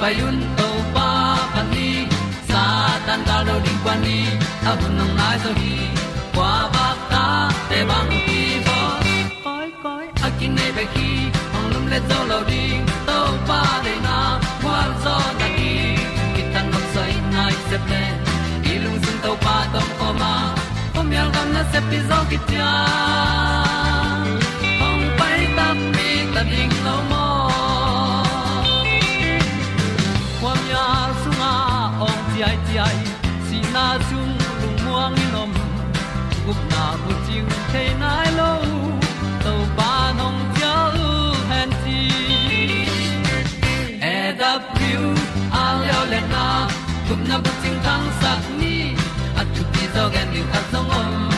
payun to pa pa ni sa tan da lo ding kwan ni a bu nang mai zo hi kwa ba ta te bang ki bo koi koi a kin nei be ki ong lum le zo lo ding to pa de na kwa zo na ki ki tan nok sai nai se ple i lung sun to pa to ko ma. Pom yal gam na se pi zo ki ta ong pai ta mi ta ding lo mo gup na bu ting te nai lo to pa nong pia u han ti e da pru a leo le na gup na bu ting tang sat ni at tu ti zo gen ni at song om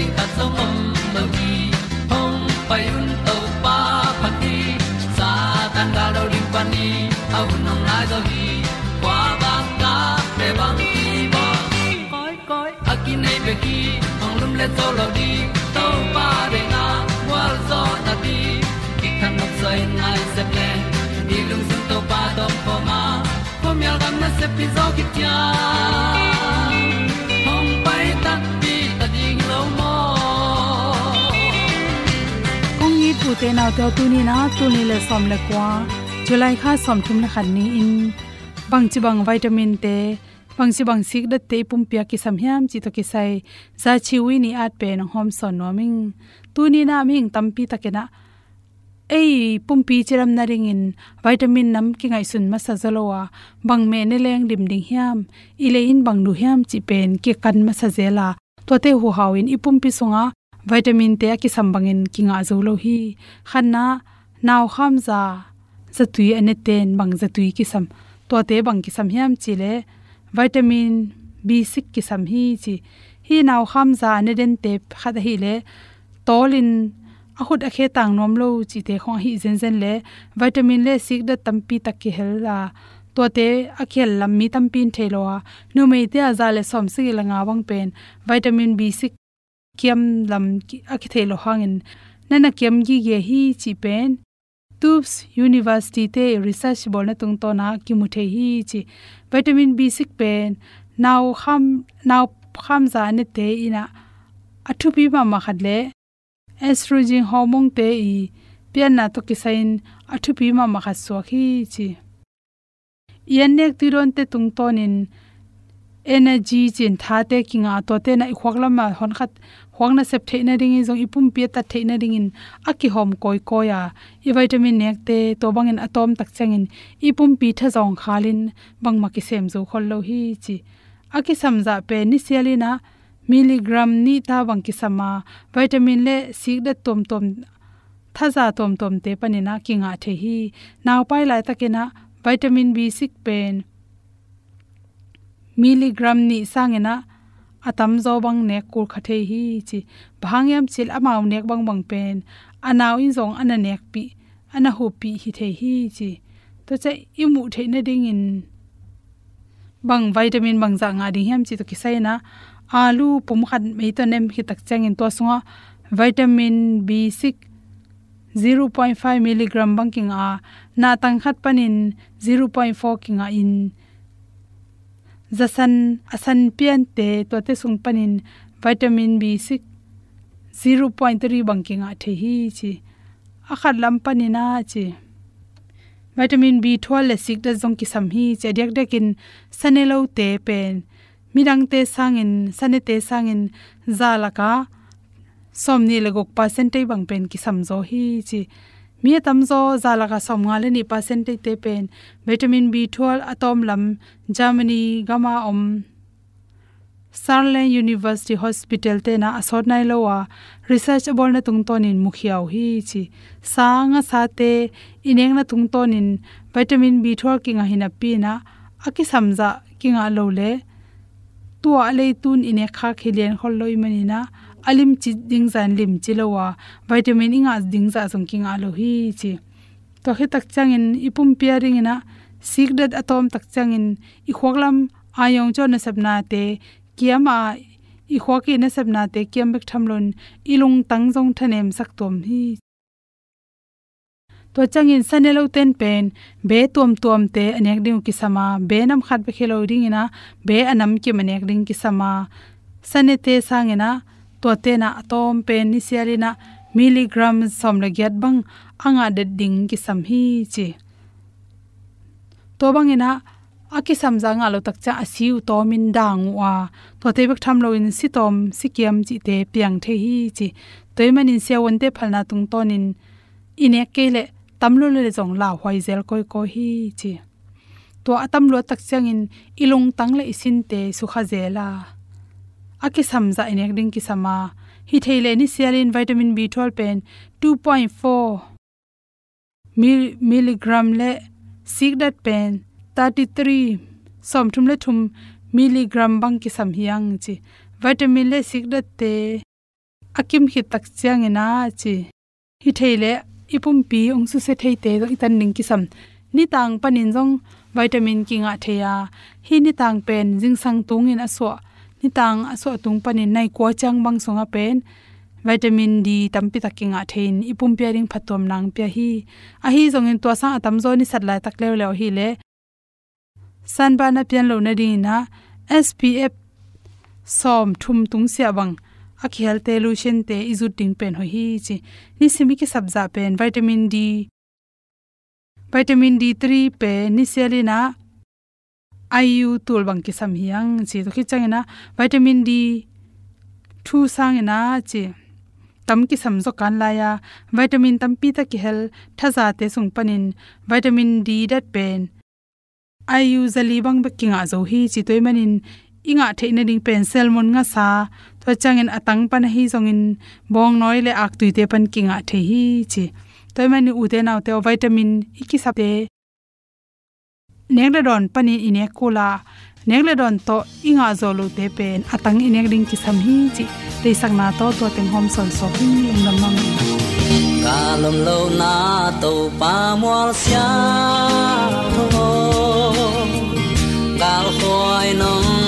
dog ending ta song om lo gi hong pai un to pa pa ti sa tan ga do ri pa ni au nong lai do gi kwa ba ta pe bang ki bo koi koi a ki nei be ki ong lum le to lo di to pa de na wa zo na ti ki kan nok sai nai se ple ni lung sun to pa dom po ma. Pom yal gam na se pi zo ki tia tu te na te tu ni na tu ni le som le kwa july kha som thum na khan ni in bang chi bang vitamin te bang chi bang sik da te pum pia ki sam hiam chi to ki sai za chi wi ni at pe na hom son no ming tu ni na ming tam pi ta ke na ei pumpi chiram na ringin vitamin nam ki ngai sun ma sa zalowa bang me ne leng lim ding hiam ile in bang nu hiam chi pen ke kan ma sa zela to te hu hawin ipumpi sunga vitamin te ki sambangin kinga zo lo hi. Khanna, naw kham za zatui ane ten bang zatui ki sam to te bang ki sam hiam chile vitamin b6 ki sam hi chi. Hi naw kham za ne den te khat hi le. Tolin a khut a khe tang nom lo chi te khong hi zen zen le. Vitamin le sik da tampi tak ki hel la. To te a khel lam mi tampin thelo a. Nu mei te a za le som si la nga wang pen. Vitamin b6 kiam lam a ki thelo hangin. Nana kiam gi ge hi chi pen. Tubes university te research bol na tung to na ki mu the hi chi. Vitamin b6 pen. Now ham now kham za ne te ina athu pi ma ma khat le. Estrogen hormone te i pian na to kisain athu pi ma ma kha so khi chi. Yan nek ti ron te tung tonin. Energy chin tha te kinga to te na khwak lama hon khat khwang na sep theina ding in, zong ipum pia ta theina ding in. Aki hom koi koya i vitamin nek te to bangin atom tak changin ipum pi tha zong khalin bangma ki sem zo khol lo hi chi. Aki samza pe ni sialina, milligram ni ta bang ki sama. Vitamin le sik da tom tom thaza tom tom te panina kinga the hi. Naw pai lai takena vitamin b6 pen. Milligram ni sangena atam zo bang ne kur khathe hi chi. Bhangyam chil amaw nek bang bang pen. Anaw in zong ana nek pi. Ana hu pi hi the hi chi. To che imu the na ding in. Bang vitamin bang za nga ding hem chi to kisai na. Alu pum khat me to nem hi tak chang in to sunga vitamin b6 0.5 mg bang king a na tang khat panin 0.4 king a in zasan, asan pian te to te sung panin vitamin b6 0.3 banking a the hi chi. Akhat lam panina chi. Vitamin b12 le sik da jong ki sam hi che dek dekin sanelo te pen. Mirang te sangin sanete sangin zalaka somni le gok percentage bang pen ki samzo hi chi mi tamzo zalaka somnga le ni percentage te pen. Vitamin b12 atom lam, germany gama om. Sarlen University Hospital te na asot nai lowa. Research bol na tung tonin mukhiaw hi chi. Sanga sa te, ineng na tung tonin vitamin b12 kinga hina pi na aki samja kinga lo le tua le tun ine kha khilian khol loi mani alim chi ding zan lim chi lowa vitamin inga ding za song kinga lo hi chi. To he tak changin ipum pairing ina sigdat atom tak changin i khoklam ayong cho na sabna te kiama i khoki na sabna te, kiam bek thamlon ilung tangjong thanem sak tom hi. To changin sanelo ten pen, be tom tom te anek ding ki sama, be nam khat be khelo ring ina, be anam ki manek ding ki sama. Sanete sangena to te na atom pen ni sialina milligram som le gyat bang anga de ding ki sam hi chi. To bangena aki samja nga lo tak cha asiu to min dang wa. To te bek tham lo in si tom, si kiam chi te piang the hi chi. Toy manin sia won te phalna tung tonin ine kele tamlo le jong la hwai zel koi ko hi chi. To atam lo tak chang in ilung tang le isin te su kha zela aki samza inek ding ki sama. Hi theile ni sialin vitamin b12 pen 2.4 milligram le sigdat pen 33 som thum le thum milligram bang ki sam hiang chi. Vitamin le sigdat te akim hi tak chiang ina chi. Hi theile ipum pi ong su se thei te itan ning ki sam ni tang panin jong vitamin ki nga theya hi ni tang pen jing sang tung in aswa ni tang aswa tung panin nai ko chang bang songa pen. Vitamin d tampi takinga thein ipum pairing phatom nang pya hi. A hi zongin to sa atam zo ni satlai tak le le hi le. San ba na pian lo na ding na. Spf som thum tung sia bang. Akhial te lution te izu ting pen ho hi chi. Ni simi ki sabza pen. Vitamin d. Vitamin d3 pe ni selina iu tul bang ki sam hiang chi to khi changena vitamin d thu sangena chi tam ki sam zo kan la ya vitamin tam pi ta ki hel thaza te sung panin vitamin d dat pen. Ayu zali bang be kinga zo hi chi toy manin inga theina ding pen selmon nga sa to changin atang pan hi zongin bong noi le ak tuite pan kinga the hi chi toy mani u te naw te vitamin iki sap nek le don pani ine kula nek le don to inga zolu te pen atang inek ding ki sam hi chi te sak na to to teng hom son so hi ung lam mang ka lom lo na to pa mual sia. Tho gal khoi nong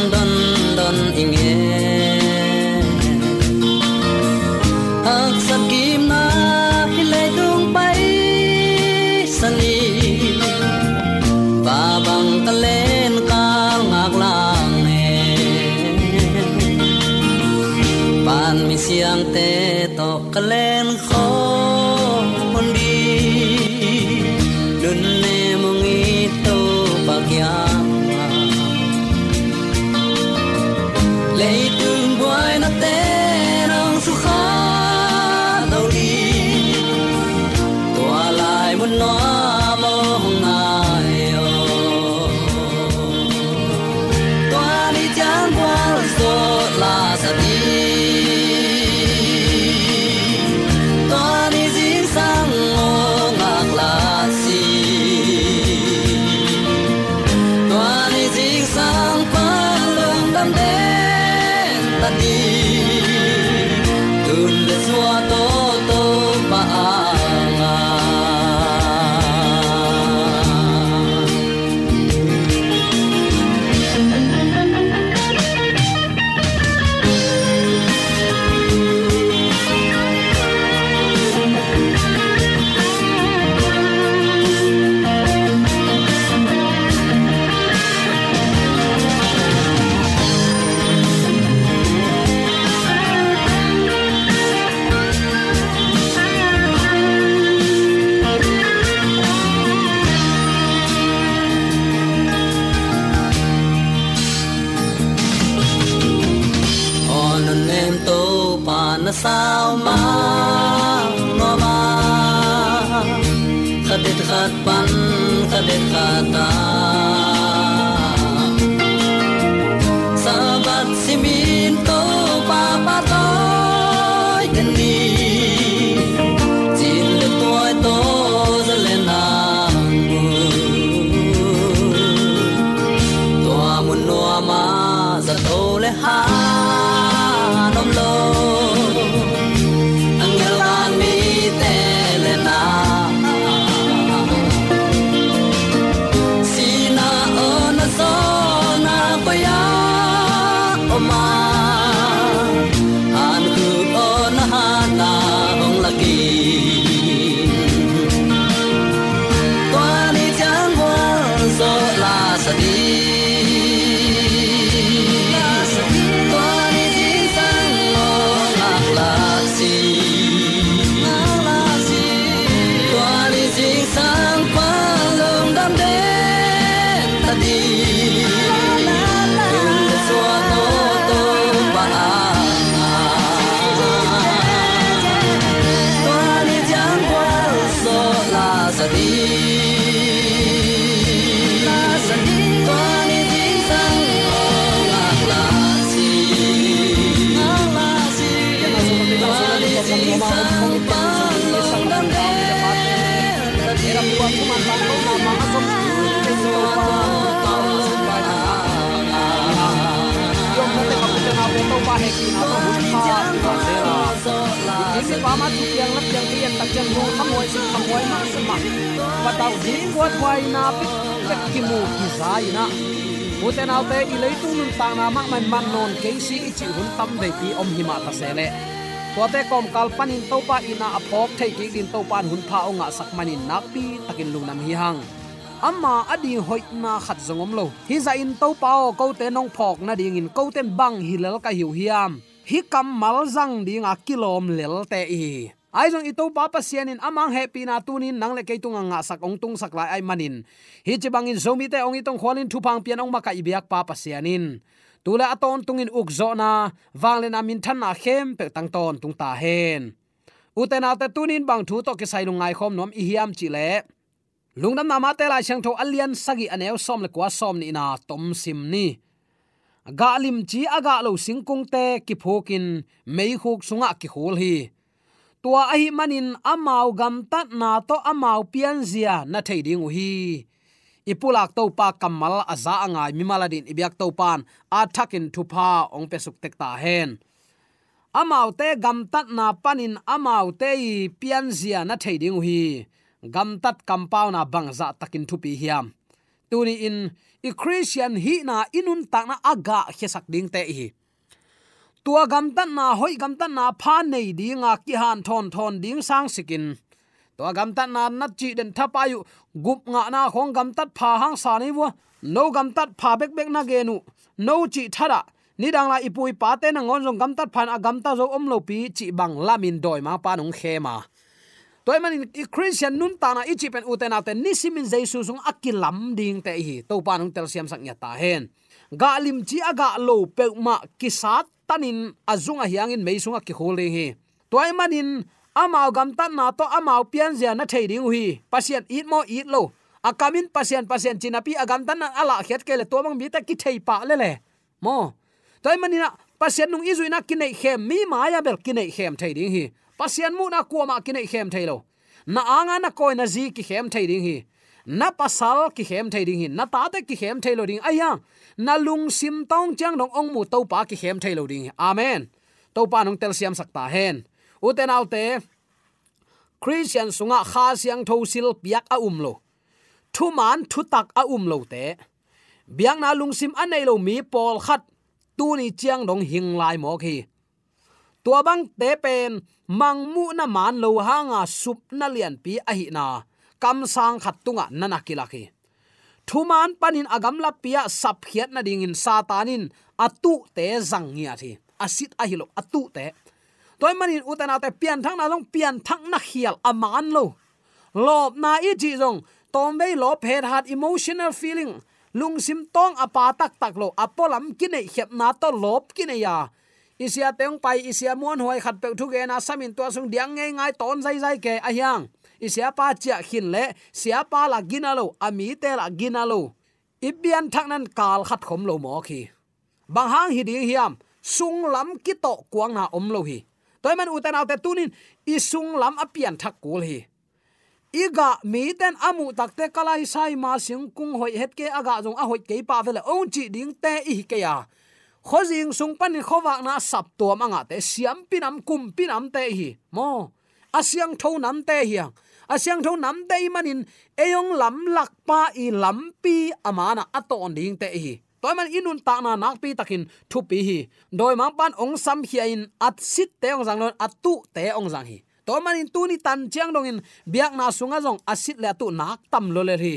ងទេតកលែនខោ Pataw di kuat wai na Kim Lek kimu kizay na. Uten alte tung tunun tang na mak man man non Casey ichi hun tam day ti om hima ta sele Tuate kom kalpanin topa ina apok thei ki din topan hun pha onga ta nakpi takin lungnam hi hang amma adi hoi na khat zongom lo hi za in to pao ko te nong phok na ding in ko ten bang hilal ka hiu hiam hi kam mal zang ding a kilom lel te i ai jong ito, papa pasianin amang happy na tunin, nang le keitung nga sak ong tung sak lai ai manin. Hi chi bangin zomi te ong itong khwalin thupang pian ong maka ibiak pa pasianin tula aton tungin ukzo na wangle na min than na khem pe tang ton tung ta hen uten alte tunin bang thu to ke sai lungai khom nom i hiam chi le lungnam nama te lai chang tho alian sagi aneu som le kwa som ni na tom sim ni. Ga lim chi aga lo singkung te ki phokin mei khuk sunga ki khol hi tua ahi manin amau gam tat na to amau pian zia na thei ding hi ipulak to pa kamal aza angai mimaladin ibyak to pan a thakin thupa ong pesuk tek ta hen. Amau te gam tat na panin amau te pian zia na thei ding hi gam tat kampau na bangza takin thupi hiam. Tuni in i christian hi na inun ta na aga hesak ding te hi tua gam tan na hoi gam tan na pha nei dinga ki han thon thon ding sang sikin. Tua gam tan na na chi den thapa yu gup nga na khong gam tat pha hang sa nei wo no gam tat pha bek bek na ge nu. No chi thara ni dang la ipui pa te na ngon jong gam tat phan a gam ta zo om lo pi chi bang lamin doi ma pa nong khe ma. Toy man i christian nun ta na ichi pen uten aten ni simin jesu sung akilam ding te hi. To pa nong tel siam sak nya ta hen. Ga lim chi aga lo pe ma kisat tanin azunga hiangin meisunga ki khole hi. Toy manin, amao gam tan na to amao pian zia na thei ding hi pasien eat mo eat lo. Akamin pasien pasien chinapi agam tan ala khet ke le to mang mi ta ki thei pa le le. Mo. Toy manina, pasien nung izuina kinai khem, mi maya bel kinai khem thei ding hi. Pasien mu na kuama kinai khem thei lo. Na anga na koi na zi ki khem thei ding hi na pasal ki hem thei ding hin na ta te ki hem thei lo ding. Aya, na lung sim tong chang dong ong mu to pa ki hem thei lo ding. Amen. To pa nong tel siam sakta hen. Uten autte christian sunga kha siang tho sil piak a um lo. Thu man thu tak a um lo te. Biang na lung sim anei lo mi pol khat tu ni chiang dong hing lai mo khi tua bang te pen, mang mu na man lo hanga sup na lian pi a hi na kam sang khat tunga nana kilaki thuman panin agam la pia sap khiat na ding in satanin atu te zang ngia thi. Asit ahilo atu te. Toy manin utana te pian thang na long, pian thang na khial aman lo. Lob na i ji jong tom ve lo phet hat emotional feeling. Lung sim tong apa tak tak lo, apolam kine khep na to lob kine ya isia teng pai, isia mon hoi khat pe thu ge na samin to sung diang ngai ngai ton zai zai ke a hiang. Isia pa chia khin le sia pa la ginalo ami te la ginalo ibian thak nan kal khat khom lo mo khi bang hang hi ding hiam, sung lam ki to kuang na om lo hi toy man uten autte tunin i sung lam apian thak kul hi iga mi ten amu takte kalai sai ma sing kung hoi het ke aga jong a hoi ke pa vele ong chi ding te i ke ya khojing sung pan khowak na sap to manga te, siam pinam kum pinam te hi. Mo, asyang tho nam te hiang asyang tho nam te manin, eyong lam lak pa i lam pi amana aton ding te hi. Toy man inun ta na nak pi takin thu pi hi. Doi mang pan ong sam hi in at sit te ong jang at tu te ong jang hi. Toy man in tu ni tan chiang dong in, biak na sunga jong asit le tu nak tam lo le hi.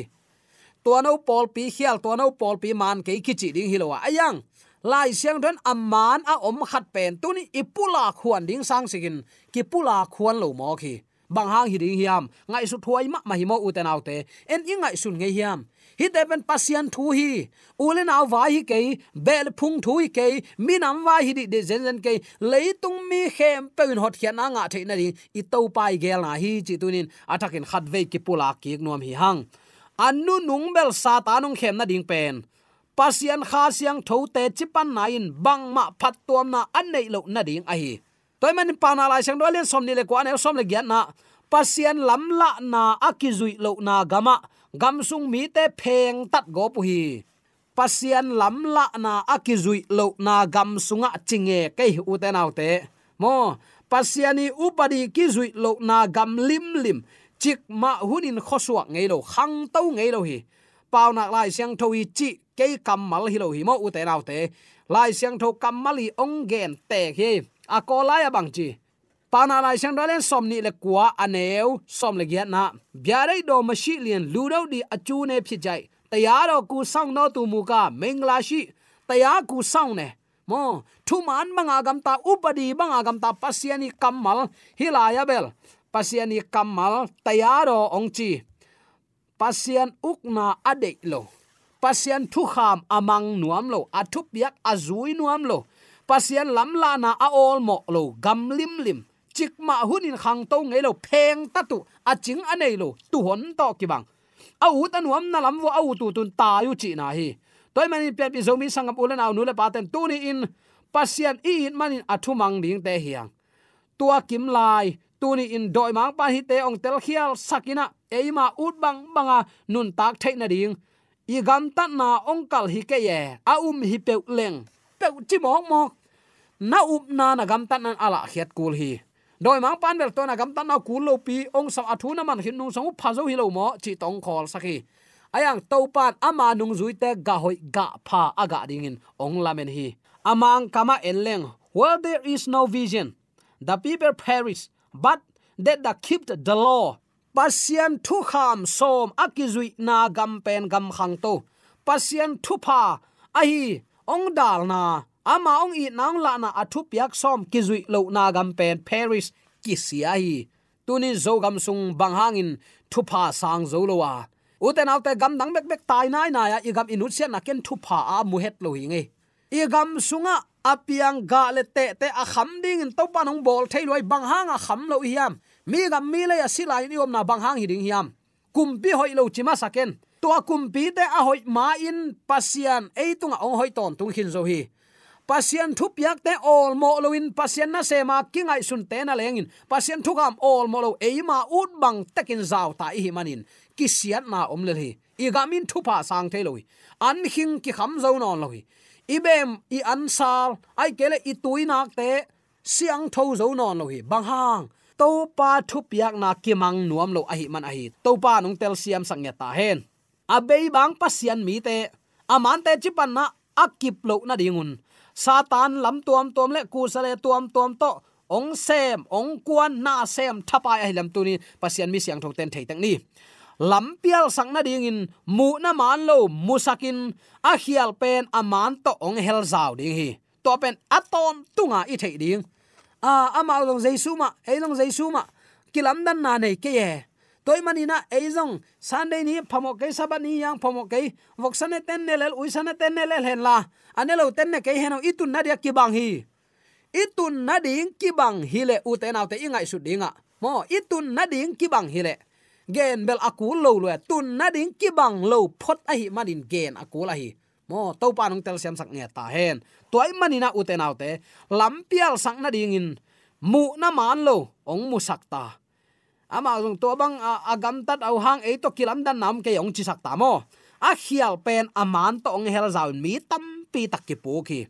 To no pol pi khial to no pol pi man ke kichi ding hi lo ayang lai siang don amman a om khat pen tuni ipula khuan ding sang sikin ki pula khuan lo mo khi. Bang hang hi ding hiam. Ngai su thuai ma ma hi mo uten autte en i ngai sun nge hiam. Hi te pen pasian thu hi. Ulen aw vai hi ke bel phung thu hi ke minam vai hi de zen zen ke leitung mi khem peun hot khian anga the na ri i to pai gel na hi chi tunin atakin khat ve ki pula ki nuam hi hang. Anu nung bel sa ta nung khem na ding pen pasian kha siang tho te chipan nain bang ma phat tuam na an nei lo na ding a hi. Toy man pa na lai sang dolen som ni le ko an som le gyan na. Pasian lam la na akizui lo na gama gam sung mi te pheng tat go pu hi. Pasian lam la na akizui lo na gam sunga chinge kai u te nau te. Mo pasiani upadi kizui lo na gam lim lim. Chik ma hunin khosuak ngei lo khang tau ngei lo hi pau nak lai siang thui chi ke mal hi lo hi mo u te nau te lai siang tho kamali ong gen te hi a ko lai bang à, à chi? Pana lai siang dalen som ni le kwa aneu à som le giat na biare do ma shi lien lu do di achu ne phit jai tayaro ku sang no tu mu ka mengla shi taya ku sang ne mo thu man manga gam ta upadi manga gam ta pasiani kamal hilaya bel pasiani kamal tayaro ong chi pasian ukna ade lo. Pasian thu kham amang nuam lo. Athup yak azui nuam lo. Pasian lam la na a ol mo lo. Gam lim lim. Chik ma hunin khang to ngei lo. Pheng ta tu. A ching anei lo. Tu hon to ki bang. A u ta nuam na lam wo a u tu tun ta yu chi na hi. Toy mani pe pi zomi sangam ulen au nu le paten tu ni in. Pasian i in manin athu mang ding te hiang. Tua kim lai, tu ni in doi mang pa hi te ong tel khial sakina eima ut bang banga à, nun tak thai na ding i gam ta na ongkal hi ke ye a um hi pe leng pe chi mok mok na up na na gam ta nan ala à khiat kul hi. Doi mang pan bel to na gam ta na kul lo pi ong sa athu na man hin nung sang pha zo hi lo mo chi tong khol saki, ayang to pan ama nung zui te ga hoi ga pha aga ding in ong lamen hi. Amang kama enleng well there is no vision. The people perish but that the keep the law pasian thu kham som akizui na gam pen gam khang to. Pasian thu pha, ahi, ong dal na, ama ong i nang la na athu piak som kizui lo na gam pen paris kisia hi. Tuni zo gam sung bang hangin thu pha sang zo lo wa. Uten autte gam dang bek bek tai nai na ya i gam inu sian na ken thu pha a mu het lo hi nge. I gam sunga apiang ga le te te a kham ding in to pa nong bol thei loi bang hang a kham lo hiam mi ga mi le ya silai ni om na bang hang hi ding hiam. Kumpi hoi lo chima saken. To kumpi te a hoi ma in pasian ei tunga ong hoi ton tung hin zo hi. Pasian thu piak te all mo lo in. Pasian na se ma kingai sun te na leng in. Pasian thu kam all mo lo ei ma ut bang takin zaw ta hi manin ki siat na om le hi. I ga min thu pa sang the lo hi. An hing ki kham zo non lo hi. Ibem i ansal ai kele i tuinak te siang tho zo non lo hi. Bang hang to pa thu piak na kimang nuam lo ahi man ahi. To pa nong tel siam sang ya ta hen. Abei bang pasian mi te. Aman te chipan na akip lo na dingun. Satan lam tuam tuam le ku sale tuam tuam to. Ong sem, ong kuan na sem thapa ai lam tu ni. Pasian mi siang thok ten thei tak ni. Seng na ding in mu na man lo musakin a hial pen aman to ong hel zau ding hi. To pen aton tunga i thei ding a ama long jaisu ma ei long jaisu ma kilam dan na nei ke ye toy mani na ei jong sunday ni phamo ke sabat ni yang phamo ke voksane ten ne lel uisane ten ne lel hen la anelo ten ne ke heno itun na dia ki bang hi itun na ding ki bang hi le u te naw te ingai su dinga mo itun na ding ki bang hi le gen bel aku lo lo tun na ding ki bang lo phot a hi manin gen aku la hi mo to pa nong tel siam sak nge ta hen toy manina uten autte lampial sang na ding in mu na man lo, ong mu sak ta. Ama jong to bang agam tat au hang e to kilam dan nam ke ong chi sak ta mo. A khial pen aman to ong hel zaun mi, tam pi tak ki pu ki.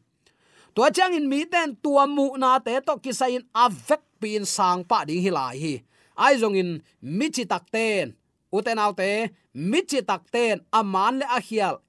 To chang in mi ten, tua mu na te to ki sain avek pin sang pa ding hi lai hi. Ai jong in, mi chi tak ten. Uten autte mi chi tak ten aman le a khial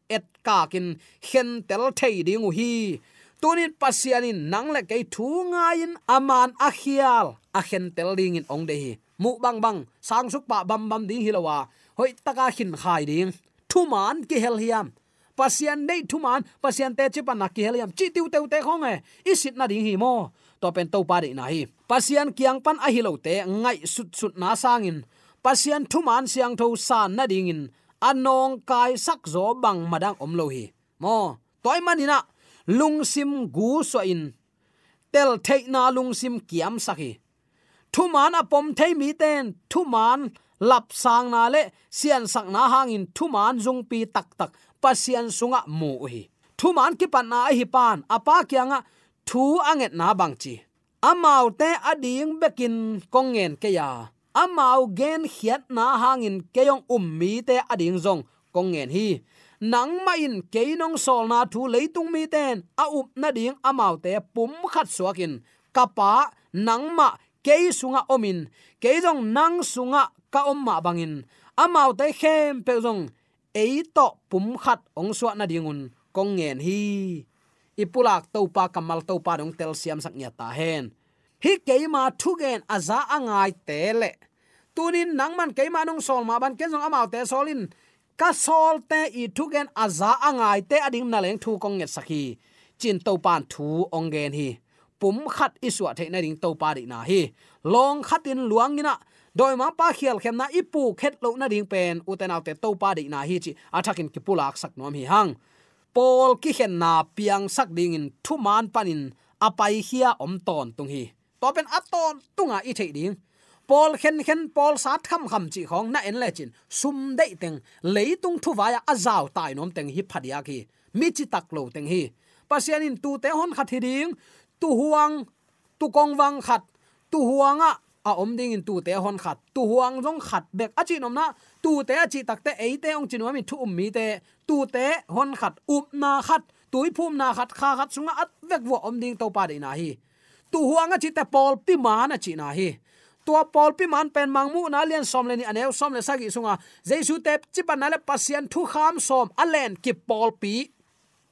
et kakin hen tel thei ding hi. Tunin pasianin nang le ke thu ngain aman a khial. A hen tel ding in ong de hi. Mu bang bang, sang suk pa bam bam ding hilawa hoi taka khin khai ding. Thu man ki hel hiam. Pasian dei thu man, pasian te chi pan ki hel heliam chi tiu teu te khong e. Isit na ding hi mo. To pen to pa de na hi. Pasian kiang pan a hilo te, ngai sut sut na sangin pasian thu man siang tho san na ding in anong kai sak zo bang madang om lo hi. Mo, toy manina lungsim gu so in. Tel thei na lungsim kiam sakhi thu man apom thei mi ten, thu man lap sang na le, sian sak na hangin thu man zung pi tak tak pasian sunga mu hi. Thu man ki pan na hi pan apa kyanga thu anget na bang chi. Amau te ading bekin kongen ke ya amau gen khiat na hangin keyong ummi te ading zong kongen hi. Nang ma in keinong sol na thu leitung mi ten, a up na ding amau te pum khat suakin. Kapa nang ma ke sunga omin. Ke jong nang sunga ka om ma bangin. Amau te khem pe jong ei to pum khat ong suwa na dingun, kong ngen hi. Ipulak to pa kamal to pa dong tel siam sak nya ta hen. Hi keima thugen aza angai tele tunin nangman keima nung sol, ma ban kenjong amau te solin. Ka sol te i thugen aza angai te ading na leng thu kong nget sakhi. Chin to pan thu onggen hi. Pum khat iswa the na ding to pa ri na hi. Long khatin luangina doi ma pa khial khem na ipu khet lo na ding pen. Uten autte to pa ri na hi chi athakin ki pulak sak nom hi hang. Pol ki khen na piang sak ding in thu man panin. Apai hia om ton tung hi. To pen aton tunga i thei ding pol khen khen pol sát kham kham chi khong na en le chin sum dei teng leitung thu waya azaw tai nom teng hi phadia ki mi chi tak lo teng hi pasian in tu te hon khat hi tu huang tu kong wang khat tu huanga a om ding in tu te hon khat tu huang jong khat bek a chi nom na tu te a chi tak te ei te ong chin wa mi thu um mi te tu te hon khat up na khat tui phum na khat kha khat sunga at vek wo om ding to pa de na hi tu huanga chi te pol pi ma na chi na hi tua pol pi man pen mangmu na lian som leni aneu som le sagi sunga jesu te chipan na le pasien thu kham som alen ki pol pi.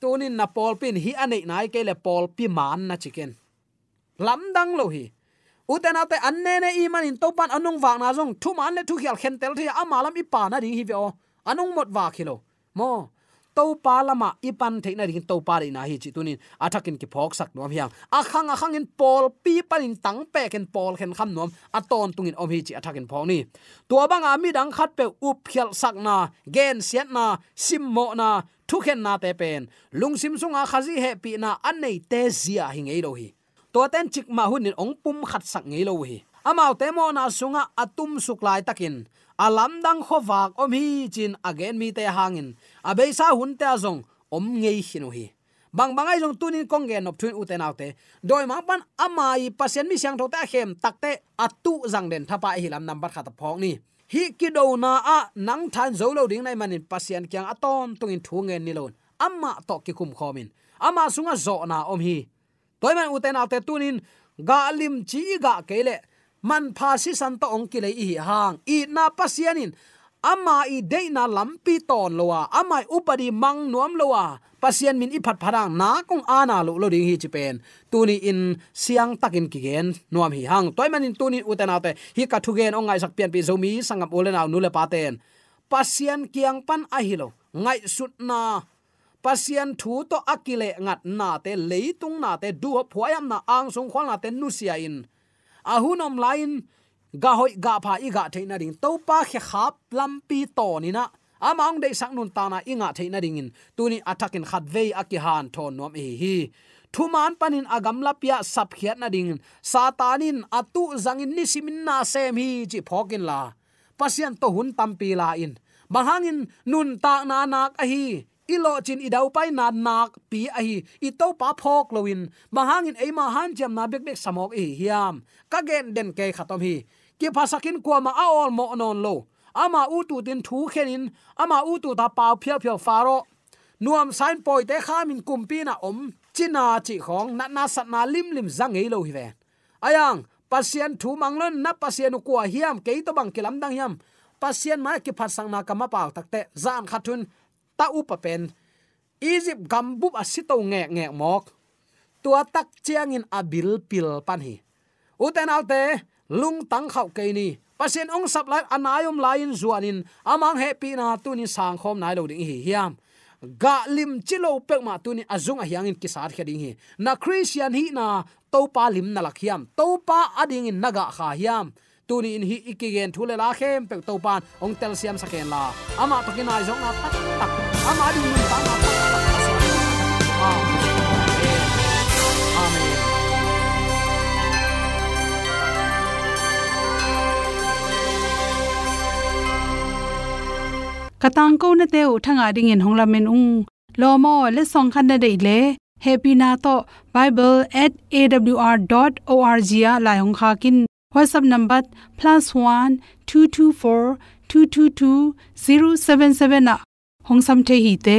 Tunin na pol pin hi anei nai ke le pol pi man na chicken lam dang lo hi. Uten ate anne ne i man in topan anung wa na jong thu man le thu khial khen tel thi amalam i pa na ding hi vio anung mot wa khilo mo to pa lama ipan theina ring to pa na hi chi tunin athakin ki phok sak nom hiang a khang a khang in pol pi panin tang pe ken pol khen kham nom a ton tungin om hi chi athakin phok ni. Tua banga mi dang khat pe up khial sak na, gen siat na, sim mo na thu khen na te pen. Lung sim sunga khazi he pi na an nei te zia hi ngei lo hi. To ten chik ma hunin ong pum khat sak ngei lo hi. Amau te mo na sunga atum suklai takin. Alam dang khowak om hi chin again mi te hangin abe sa hun te azong, om ngei hinu hi. Bang bangai jong tunin kong gen nop thuin uten autte doi ma pan amai pasien mi siang thota khem takte atu jang den thapa hi lam number khata phok ni. Hi ki do na a nang than zo lo ding nai manin pasien kyang aton tungin thu ngen ni lon. Amma to ki kum khomin ama sunga zo na om hi. Toy man uten autte tunin, ga lim chi ga kele man phasi san to ong ki le hi hang. I na pasienin ama i de na lampi ton lowa amai upadi mang nuam lowa pasien min iphat phat pharang na kong ana lo lo ding hi chi pen. Tuni in siang takin ki gen nuam hi hang. Toy man in tuni utena te hi ka thu gen ongai sak pian pi zomi sangam ole na nu le pa ten. Pasien kiang pan a hi lo. Ngai sut na. Pasien thu to akile ngat na te, leitung na te du phuayam na ang sung khol na te nu sia in. Ahunom lain ga hoi, ga pha, i ga theina ding. To pa khe khap lampi to ni na. Amang de sang nun ta na inga theina ding in. Tuni atakin khat ve aki han thon nom e hi. Thuman panin agam lapia sap khiat na ding satanin atu zangin ni simin na sem hi chi phokin la. Pasian to hun tampi la in. Bahangin nun ta na nak a hi. Ilo chin idau pai na nak pi a hi. I to pa phok loin bahangin eima han jam na bek bek samok e hiam. Ka gen den ke khatom hi ki phasakin ko ma aol mo non lo. Ama u tu tin thu khenin, ama u tu ta pau phia phia faro nuam sign poi te khamin kumpi na om china chi khong, na na sat na lim lim zang ei lo hi ve ayang, pasien thu manglon na pasien ko hiam ke to bang kilam dang hiam. Pasien ma ki phasang na kama pau takte zan khatun ta upa pen. Egypt gambup asito nge nge mok. Tua tak chiang in abil pil pan hi. Uten alte lung tang khau ke ni. Pasien ong sap lai anayom lain zuanin amang happy na tunin sang khom nai lo ding hi hiam. Ga lim chilo pek ma tu ni azung a hiang in kisar khading hi. Na christian hi na to pa lim na lakhiam to pa ading in naga kha hiam. Tu ni in hi ikigen thule la khem pek to pan ong tel siam saken la. Ama to ai zong na tak tak. Ama ding ni ta na katang ko na te u thanga ding in hongla men ung. Lo mo, le song khan na dei le. Happy na to. Bible@awr.org ya la hong kha kin. Whatsapp number +1 224 222 077 na. Hong sam the hi te.